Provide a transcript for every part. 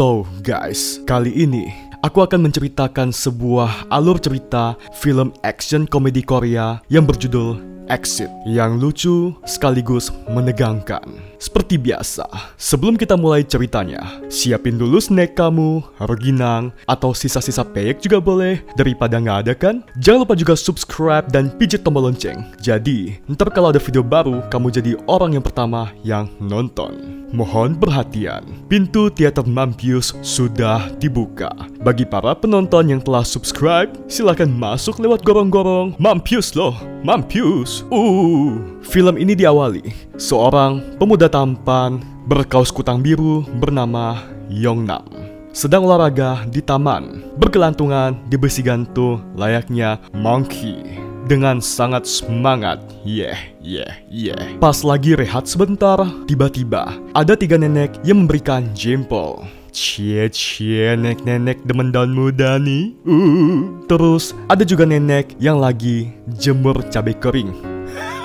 So guys, kali ini aku akan menceritakan sebuah alur cerita film action komedi Korea yang berjudul Exit yang lucu sekaligus menegangkan. Seperti biasa, sebelum kita mulai ceritanya, siapin dulu snack kamu, rengginang, atau sisa-sisa peyek juga boleh, daripada nggak ada kan? Jangan lupa juga subscribe dan pijit tombol lonceng. Jadi, ntar kalau ada video baru, kamu jadi orang yang pertama yang nonton. Mohon perhatian, pintu teater Mampius sudah dibuka. Bagi para penonton yang telah subscribe, silakan masuk lewat gorong-gorong Mampius loh, Mampius. Uh, film ini diawali seorang pemuda tampan berkaus kutang biru bernama Yongnam sedang olahraga di taman, berkelantungan di besi gantung layaknya monkey dengan sangat semangat. Yeah, yeah, yeah. Pas lagi rehat sebentar, tiba-tiba ada tiga nenek yang memberikan jempol. Cie cie nenek-nenek demen daun muda nih. Uh. Terus ada juga nenek yang lagi jemur cabai kering.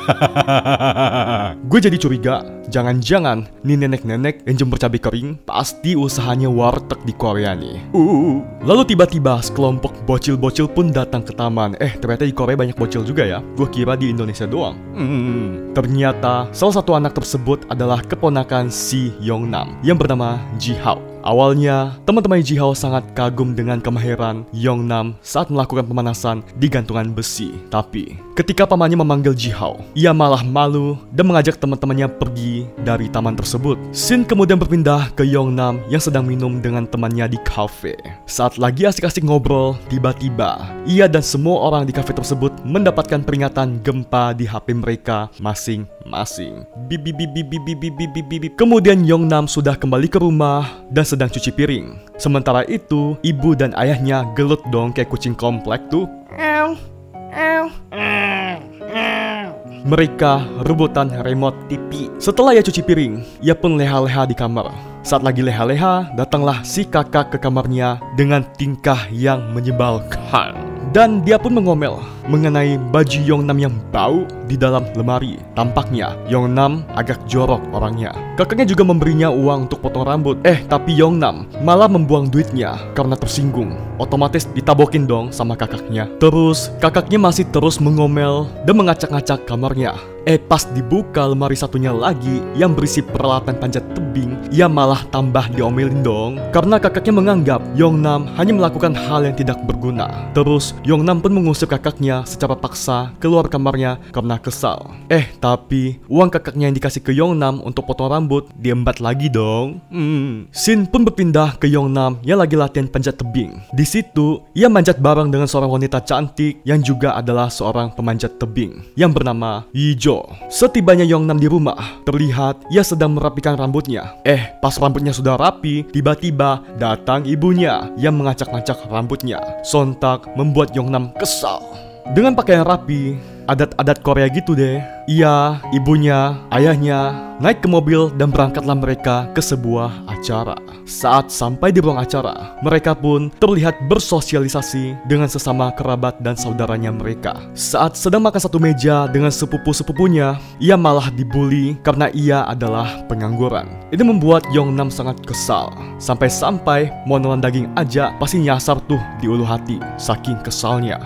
Gue jadi curiga, jangan-jangan nih nenek-nenek yang jemur cabai kering pasti usahanya warteg di Korea nih. Uh. Lalu tiba-tiba sekelompok bocil-bocil pun datang ke taman. Eh, ternyata di Korea banyak bocil juga ya. Gue kira di Indonesia doang. Hmm. Ternyata salah satu anak tersebut adalah keponakan si Yongnam yang bernama Ji Hao. Awalnya, teman-teman Jihao sangat kagum dengan kemahiran Yongnam saat melakukan pemanasan di gantungan besi. Tapi, ketika pamannya memanggil Jihao, ia malah malu dan mengajak teman-temannya pergi dari taman tersebut. Shin kemudian berpindah ke Yongnam yang sedang minum dengan temannya di kafe. Saat lagi asik-asik ngobrol, tiba-tiba ia dan semua orang di kafe tersebut mendapatkan peringatan gempa di HP mereka masing-masing. Kemudian Yongnam sudah kembali ke rumah dan sedang cuci piring. Sementara itu, ibu dan ayahnya gelut dong kayak kucing komplek tuh. Mereka rebutan remote TV. Setelah ia cuci piring, ia pun leha-leha di kamar. Saat lagi leha-leha, datanglah si kakak ke kamarnya dengan tingkah yang menyebalkan. Dan dia pun mengomel mengenai baju Yongnam yang bau di dalam lemari. Tampaknya Yongnam agak jorok orangnya. Kakaknya juga memberinya uang untuk potong rambut. Eh, tapi Yongnam malah membuang duitnya karena tersinggung. Otomatis ditabokin dong sama kakaknya. Terus kakaknya masih terus mengomel dan mengacak-ngacak kamarnya. Eh pas dibuka lemari satunya lagi yang berisi peralatan panjat tebing, ia malah tambah diomelin dong. Karena kakaknya menganggap Yongnam hanya melakukan hal yang tidak berguna. Terus Yongnam pun mengusir kakaknya secara paksa keluar kamarnya karena kesal. Eh tapi uang kakaknya yang dikasih ke Yongnam untuk potong rambut diembat lagi dong. Hmm. Shin pun berpindah ke Yongnam yang lagi latihan panjat tebing. Di situ ia manjat bareng dengan seorang wanita cantik yang juga adalah seorang pemanjat tebing yang bernama Yijo. Setibanya Yongnam di rumah, terlihat ia sedang merapikan rambutnya. Eh, pas rambutnya sudah rapi, tiba-tiba datang ibunya yang mengacak-ngacak rambutnya. Sontak membuat Yongnam kesal. Dengan pakaian rapi, adat-adat Korea gitu deh. Ia, ibunya, ayahnya naik ke mobil dan berangkatlah mereka ke sebuah acara. Saat sampai di ruang acara, mereka pun terlihat bersosialisasi dengan sesama kerabat dan saudaranya mereka. Saat sedang makan satu meja dengan sepupu-sepupunya, ia malah dibully karena ia adalah pengangguran. Ini membuat Yongnam sangat kesal. Sampai-sampai mau nelan daging aja pasti nyasar tuh di ulu hati, saking kesalnya.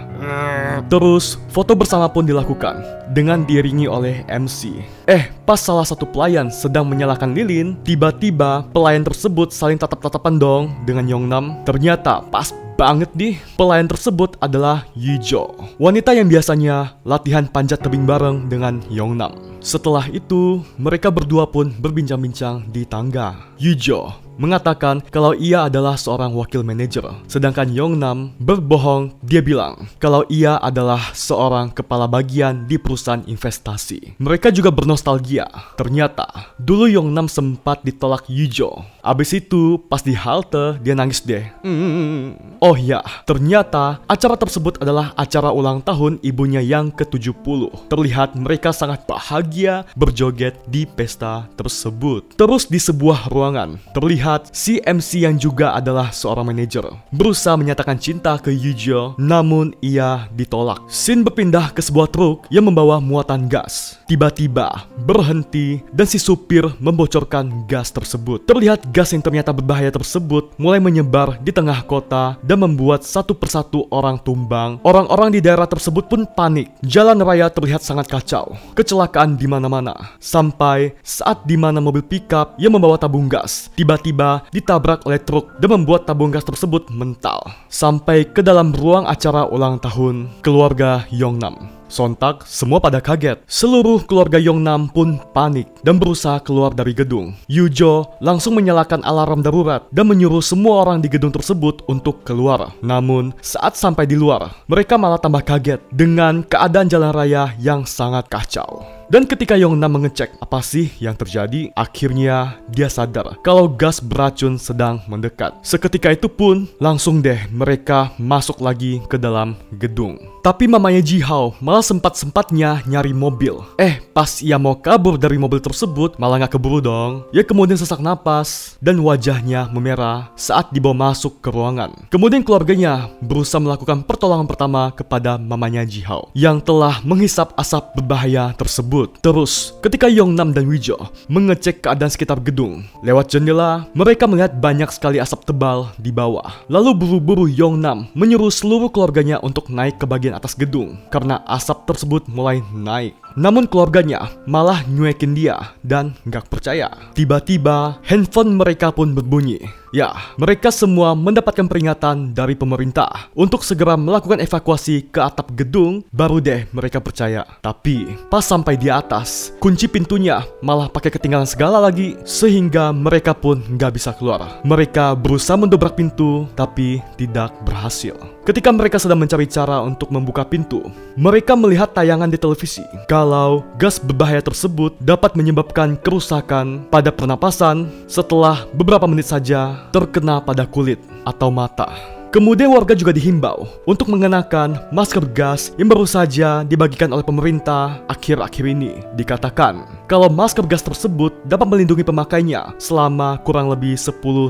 Terus, foto bersama pun dilakukan dengan diiringi oleh MC. Eh, pas salah satu pelayan sedang menyalakan lilin, tiba-tiba pelayan tersebut saling tatap-tatapan dong dengan Yongnam. Ternyata pas banget nih, pelayan tersebut adalah Yijo, wanita yang biasanya latihan panjat tebing bareng dengan Yongnam. Setelah itu, mereka berdua pun berbincang-bincang di tangga. Yijo mengatakan kalau ia adalah seorang wakil manajer. Sedangkan Yongnam berbohong, dia bilang kalau ia adalah seorang kepala bagian di perusahaan investasi. Mereka juga bernostalgia. Ternyata, dulu Yongnam sempat ditolak Yujo. Abis itu, pas di halte, dia nangis deh. Hmm. Oh ya, ternyata acara tersebut adalah acara ulang tahun ibunya yang ke-70. Terlihat mereka sangat bahagia berjoget di pesta tersebut. Terus di sebuah ruangan, terlihat si MC yang juga adalah seorang manajer berusaha menyatakan cinta ke Yujo, namun ia ditolak. Shin berpindah ke sebuah truk yang membawa muatan gas. Tiba-tiba berhenti dan si supir membocorkan gas tersebut. Terlihat gas yang ternyata berbahaya tersebut mulai menyebar di tengah kota dan membuat satu persatu orang tumbang. Orang-orang di daerah tersebut pun panik. Jalan raya terlihat sangat kacau. Kecelakaan di mana-mana. Sampai saat di mana mobil pickup yang membawa tabung gas tiba-tiba ditabrak oleh truk dan membuat tabung gas tersebut mental. Sampai ke dalam ruang acara ulang tahun keluarga Yongnam. Sontak, semua pada kaget. Seluruh keluarga Yongnam pun panik dan berusaha keluar dari gedung. Yujo langsung menyalakan alarm darurat dan menyuruh semua orang di gedung tersebut untuk keluar. Namun, saat sampai di luar, mereka malah tambah kaget dengan keadaan jalan raya yang sangat kacau. Dan ketika Yongnam mengecek apa sih yang terjadi, akhirnya dia sadar kalau gas beracun sedang mendekat. Seketika itu pun langsung deh mereka masuk lagi ke dalam gedung. Tapi mamanya Jihao malah sempat-sempatnya nyari mobil. Eh, pas ia mau kabur dari mobil tersebut, malah nggak keburu dong. Ia kemudian sesak napas dan wajahnya memerah saat dibawa masuk ke ruangan. Kemudian keluarganya berusaha melakukan pertolongan pertama kepada mamanya Jihao yang telah menghisap asap berbahaya tersebut. Terus, ketika Yongnam dan Wijo mengecek keadaan sekitar gedung, lewat jendela, mereka melihat banyak sekali asap tebal di bawah. Lalu buru-buru Yongnam menyuruh seluruh keluarganya untuk naik ke bagian atas gedung karena asap tersebut mulai naik. Namun keluarganya malah nyuekin dia dan nggak percaya. Tiba-tiba handphone mereka pun berbunyi. Ya, mereka semua mendapatkan peringatan dari pemerintah untuk segera melakukan evakuasi ke atap gedung, baru deh mereka percaya. Tapi, pas sampai di atas, kunci pintunya malah pakai ketinggalan segala lagi, sehingga mereka pun nggak bisa keluar. Mereka berusaha mendobrak pintu, tapi tidak berhasil. Ketika mereka sedang mencari cara untuk membuka pintu, mereka melihat tayangan di televisi kalau gas berbahaya tersebut dapat menyebabkan kerusakan pada pernapasan setelah beberapa menit saja terkena pada kulit atau mata. Kemudian warga juga dihimbau untuk mengenakan masker gas yang baru saja dibagikan oleh pemerintah akhir-akhir ini. Dikatakan kalau masker gas tersebut dapat melindungi pemakainya selama kurang lebih 10-15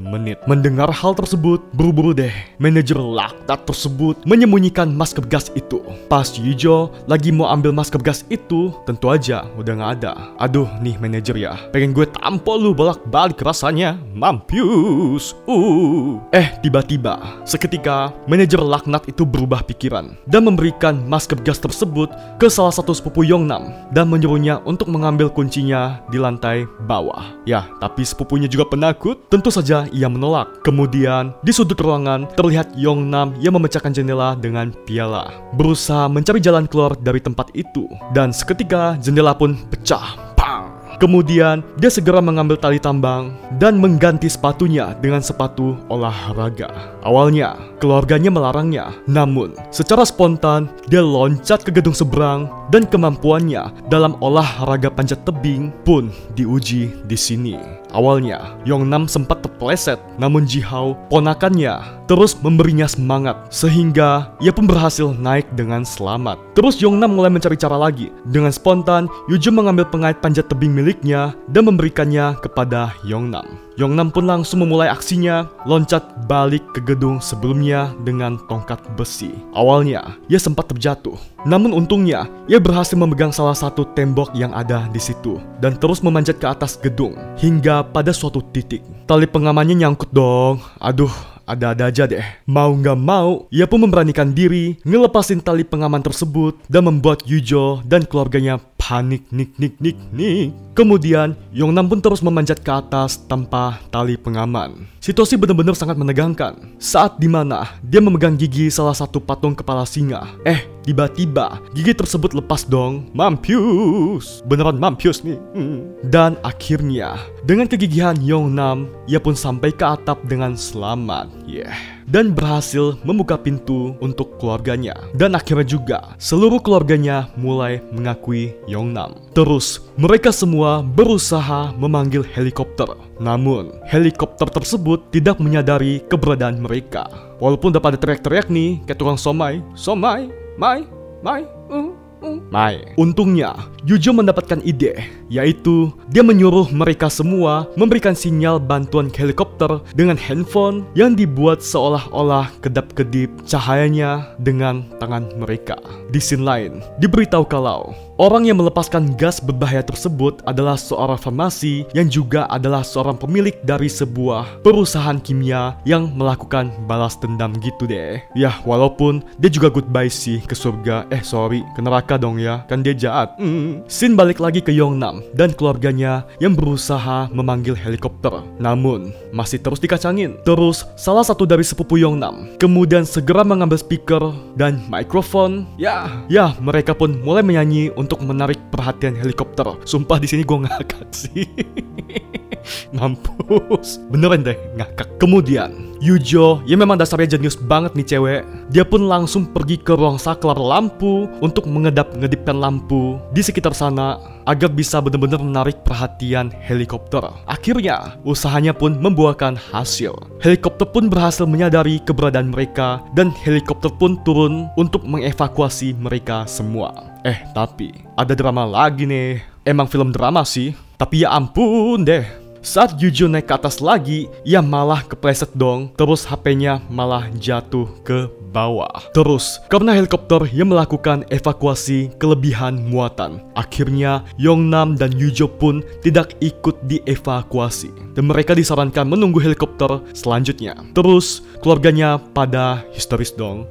menit. Mendengar hal tersebut, buru-buru deh manajer laktat tersebut menyembunyikan masker gas itu. Pas Yujo lagi mau ambil masker gas itu, tentu aja udah nggak ada. Aduh nih manajer ya, pengen gue tampol lu bolak-balik rasanya, mampus. Uh. Eh, tiba-tiba, seketika manajer laknat itu berubah pikiran dan memberikan masker gas tersebut ke salah satu sepupu Yongnam dan menyuruhnya untuk mengambil kuncinya di lantai bawah. Ya, tapi sepupunya juga penakut, tentu saja ia menolak. Kemudian, di sudut ruangan terlihat Yongnam yang memecahkan jendela dengan piala, berusaha mencari jalan keluar dari tempat itu. Dan seketika jendela pun pecah Kemudian, dia segera mengambil tali tambang dan mengganti sepatunya dengan sepatu olahraga. Awalnya, keluarganya melarangnya, namun secara spontan dia loncat ke gedung seberang dan kemampuannya dalam olahraga panjat tebing pun diuji di sini. Awalnya, Yongnam sempat terpleset, namun Jihao, ponakannya, terus memberinya semangat, sehingga ia pun berhasil naik dengan selamat. Terus Yongnam mulai mencari cara lagi. Dengan spontan, Yujo mengambil pengait panjat tebing miliknya dan memberikannya kepada Yongnam. Yongnam pun langsung memulai aksinya, loncat balik ke gedung sebelumnya dengan tongkat besi. Awalnya, ia sempat terjatuh. Namun untungnya, ia berhasil memegang salah satu tembok yang ada di situ dan terus memanjat ke atas gedung hingga pada suatu titik. Tali pengamannya nyangkut dong. Aduh, ada-ada aja deh. Mau nggak mau, ia pun memberanikan diri ngelepasin tali pengaman tersebut dan membuat Yujo dan keluarganya panik nik nik nik nik. Kemudian Yongnam pun terus memanjat ke atas tanpa tali pengaman. Situasi benar-benar sangat menegangkan. Saat di mana dia memegang gigi salah satu patung kepala singa. Eh, tiba-tiba gigi tersebut lepas dong. Mampius. Beneran mampius nih. Hmm. Dan akhirnya, dengan kegigihan Yongnam, ia pun sampai ke atap dengan selamat. Yeah dan berhasil membuka pintu untuk keluarganya. Dan akhirnya juga seluruh keluarganya mulai mengakui Yongnam. Terus mereka semua berusaha memanggil helikopter. Namun helikopter tersebut tidak menyadari keberadaan mereka. Walaupun udah pada teriak-teriak nih kayak tukang somai, somai, mai, mai, uh. Mai. Untungnya, Yujo mendapatkan ide, yaitu dia menyuruh mereka semua memberikan sinyal bantuan helikopter dengan handphone yang dibuat seolah-olah kedap-kedip cahayanya dengan tangan mereka. Di scene lain, diberitahu kalau Orang yang melepaskan gas berbahaya tersebut adalah seorang farmasi yang juga adalah seorang pemilik dari sebuah perusahaan kimia yang melakukan balas dendam gitu deh. Ya, walaupun dia juga goodbye sih ke surga. Eh, sorry, ke neraka dong ya. Kan dia jahat. Hmm. Sin balik lagi ke Yongnam dan keluarganya yang berusaha memanggil helikopter. Namun, masih terus dikacangin. Terus, salah satu dari sepupu Yongnam kemudian segera mengambil speaker dan mikrofon. Ya, ya, mereka pun mulai menyanyi untuk menarik perhatian helikopter. Sumpah di sini gue ngakak sih. Mampus. Beneran deh ngakak. Kemudian, Yujo yang memang dasarnya jenius banget nih cewek. Dia pun langsung pergi ke ruang saklar lampu untuk mengedap-ngedipkan lampu di sekitar sana agar bisa benar-benar menarik perhatian helikopter. Akhirnya, usahanya pun membuahkan hasil. Helikopter pun berhasil menyadari keberadaan mereka dan helikopter pun turun untuk mengevakuasi mereka semua. Eh, tapi ada drama lagi nih. Emang film drama sih, tapi ya ampun deh. Saat Yujo naik ke atas lagi, ia malah kepleset dong. Terus HP-nya malah jatuh ke bawah. Terus, karena helikopter yang melakukan evakuasi kelebihan muatan, akhirnya Yongnam dan Yujo pun tidak ikut dievakuasi. Dan mereka disarankan menunggu helikopter selanjutnya. Terus, keluarganya pada histeris dong.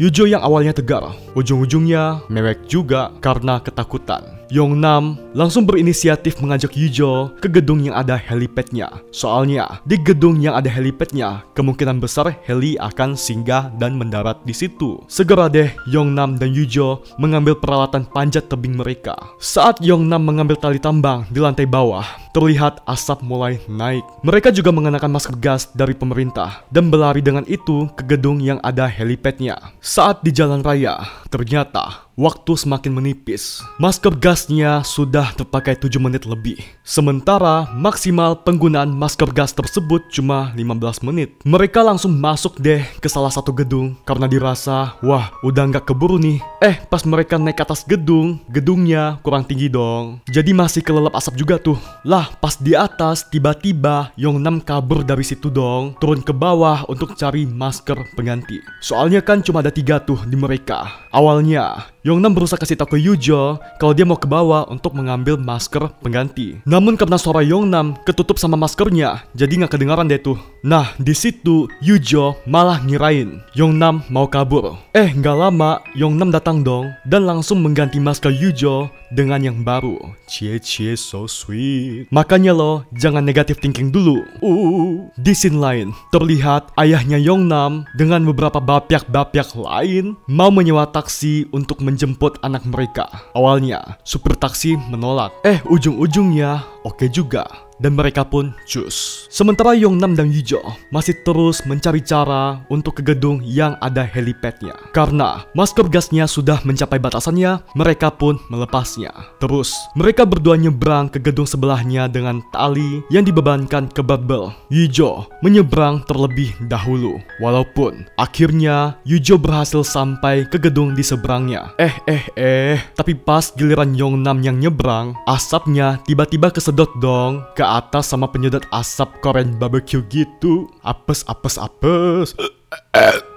Yujo yang awalnya tegar, ujung-ujungnya mewek juga karena ketakutan. Yongnam langsung berinisiatif mengajak Yujo ke gedung yang ada helipadnya. Soalnya, di gedung yang ada helipadnya, kemungkinan besar heli akan singgah dan mendarat di situ. Segera deh Yongnam dan Yujo mengambil peralatan panjat tebing mereka. Saat Yongnam mengambil tali tambang di lantai bawah, terlihat asap mulai naik. Mereka juga mengenakan masker gas dari pemerintah dan berlari dengan itu ke gedung yang ada helipadnya. Saat di jalan raya, ternyata waktu semakin menipis. Masker gasnya sudah terpakai 7 menit lebih. Sementara maksimal penggunaan masker gas tersebut cuma 15 menit. Mereka langsung masuk deh ke salah satu gedung karena dirasa, wah udah nggak keburu nih. Eh pas mereka naik ke atas gedung, gedungnya kurang tinggi dong. Jadi masih kelelep asap juga tuh. Lah pas di atas tiba-tiba Yongnam kabur dari situ dong. Turun ke bawah untuk cari masker pengganti. Soalnya kan cuma ada tiga tuh di mereka. Awalnya Yongnam berusaha kasih tahu ke Yujo kalau dia mau ke bawah untuk mengambil masker pengganti. Namun karena suara Yongnam ketutup sama maskernya, jadi nggak kedengaran deh tuh. Nah, di situ Yujo malah ngirain Yongnam mau kabur. Eh, nggak lama Yongnam datang dong dan langsung mengganti masker Yujo dengan yang baru. Cie cie so sweet. Makanya lo jangan negatif thinking dulu. Uh, di scene lain terlihat ayahnya Yongnam dengan beberapa bapyak-bapyak lain mau menyewa taksi untuk menjemput anak mereka. Awalnya, supir taksi menolak. Eh, ujung-ujungnya oke juga dan mereka pun cus. Sementara Yongnam dan Yujo masih terus mencari cara untuk ke gedung yang ada helipadnya. Karena masker gasnya sudah mencapai batasannya, mereka pun melepasnya. Terus, mereka berdua nyebrang ke gedung sebelahnya dengan tali yang dibebankan ke barbel. Yujo menyeberang terlebih dahulu. Walaupun akhirnya Yujo berhasil sampai ke gedung di seberangnya. Eh, eh, eh, tapi pas giliran Yongnam yang nyebrang, asapnya tiba-tiba kesedot dong ke atas sama penyedot asap Korean barbecue gitu. Apes, apes, apes.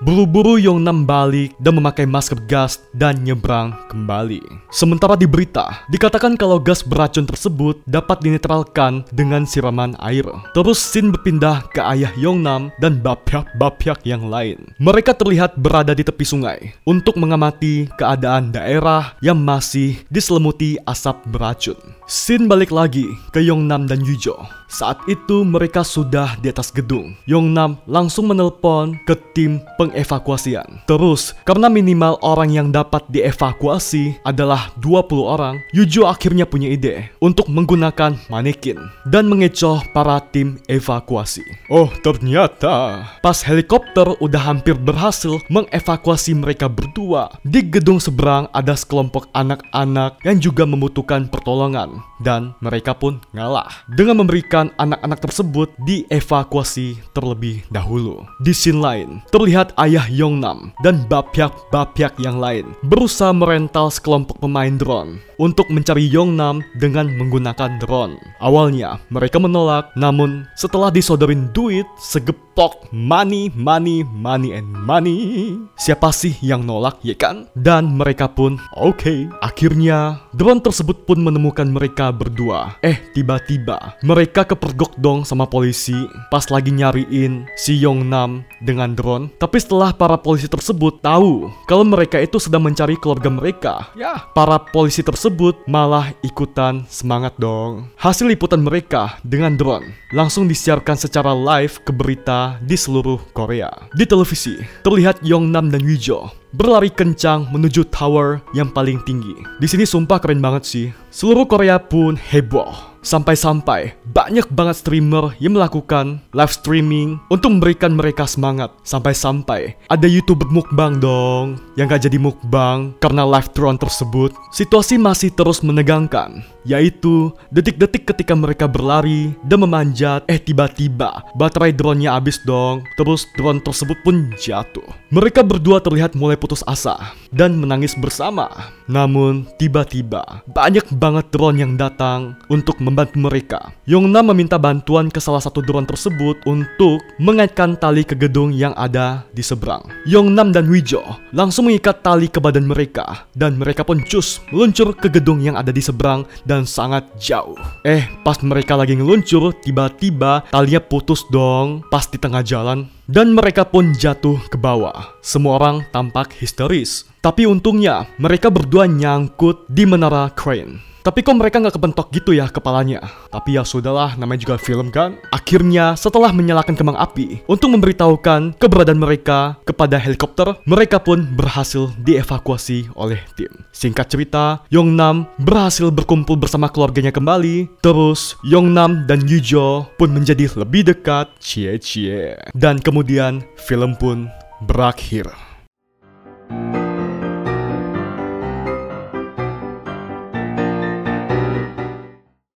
Buru-buru Yongnam balik dan memakai masker gas dan nyebrang kembali. Sementara di berita, dikatakan kalau gas beracun tersebut dapat dinetralkan dengan siraman air. Terus Sin berpindah ke ayah Yongnam dan bapyak-bapyak yang lain. Mereka terlihat berada di tepi sungai untuk mengamati keadaan daerah yang masih diselimuti asap beracun. Sin balik lagi ke Yongnam dan Yujo. Saat itu mereka sudah di atas gedung. Yongnam langsung menelpon ke tim pengevakuasian. Terus, karena minimal orang yang dapat dievakuasi adalah 20 orang, Yujo akhirnya punya ide untuk menggunakan manekin dan mengecoh para tim evakuasi. Oh, ternyata pas helikopter udah hampir berhasil mengevakuasi mereka berdua, di gedung seberang ada sekelompok anak-anak yang juga membutuhkan pertolongan dan mereka pun ngalah dengan memberikan anak-anak tersebut dievakuasi terlebih dahulu. Di scene lain, terlihat ayah Yongnam dan bapyak-bapyak yang lain berusaha merental sekelompok pemain drone untuk mencari Yongnam dengan menggunakan drone. Awalnya mereka menolak, namun setelah disodorin duit segepok money, money, money, and money, siapa sih yang nolak ya kan? Dan mereka pun oke. Okay. Akhirnya drone tersebut pun menemukan mereka berdua. Eh tiba-tiba mereka kepergok dong sama polisi pas lagi nyariin si Yongnam dengan drone. Tapi setelah para polisi tersebut tahu kalau mereka itu sedang mencari keluarga mereka, ya para polisi tersebut malah ikutan semangat dong. Hasil liputan mereka dengan drone langsung disiarkan secara live ke berita di seluruh Korea. Di televisi terlihat Yongnam dan Wijo berlari kencang menuju tower yang paling tinggi. Di sini sumpah keren banget sih. Seluruh Korea pun heboh. Sampai-sampai banyak banget streamer yang melakukan live streaming untuk memberikan mereka semangat. Sampai-sampai ada youtuber mukbang dong yang gak jadi mukbang karena live drone tersebut. Situasi masih terus menegangkan, yaitu detik-detik ketika mereka berlari dan memanjat, eh tiba-tiba baterai drone-nya habis dong. Terus drone tersebut pun jatuh. Mereka berdua terlihat mulai putus asa dan menangis bersama. Namun tiba-tiba banyak banget drone yang datang untuk membantu mereka. Yongna meminta bantuan ke salah satu drone tersebut untuk mengaitkan tali ke gedung yang ada di seberang. Yongnam dan Wijo langsung mengikat tali ke badan mereka dan mereka pun cus meluncur ke gedung yang ada di seberang dan sangat jauh. Eh, pas mereka lagi ngeluncur, tiba-tiba talinya putus dong pas di tengah jalan dan mereka pun jatuh ke bawah. Semua orang tampak histeris. Tapi untungnya mereka berdua nyangkut di menara crane. Tapi kok mereka nggak kebentok gitu ya kepalanya? Tapi ya sudahlah, namanya juga film kan. Akhirnya, setelah menyalakan kembang api untuk memberitahukan keberadaan mereka kepada helikopter, mereka pun berhasil dievakuasi oleh tim. Singkat cerita, Yongnam berhasil berkumpul bersama keluarganya kembali. Terus, Yongnam dan Yujo pun menjadi lebih dekat. Cie cie. Dan kemudian, film pun berakhir.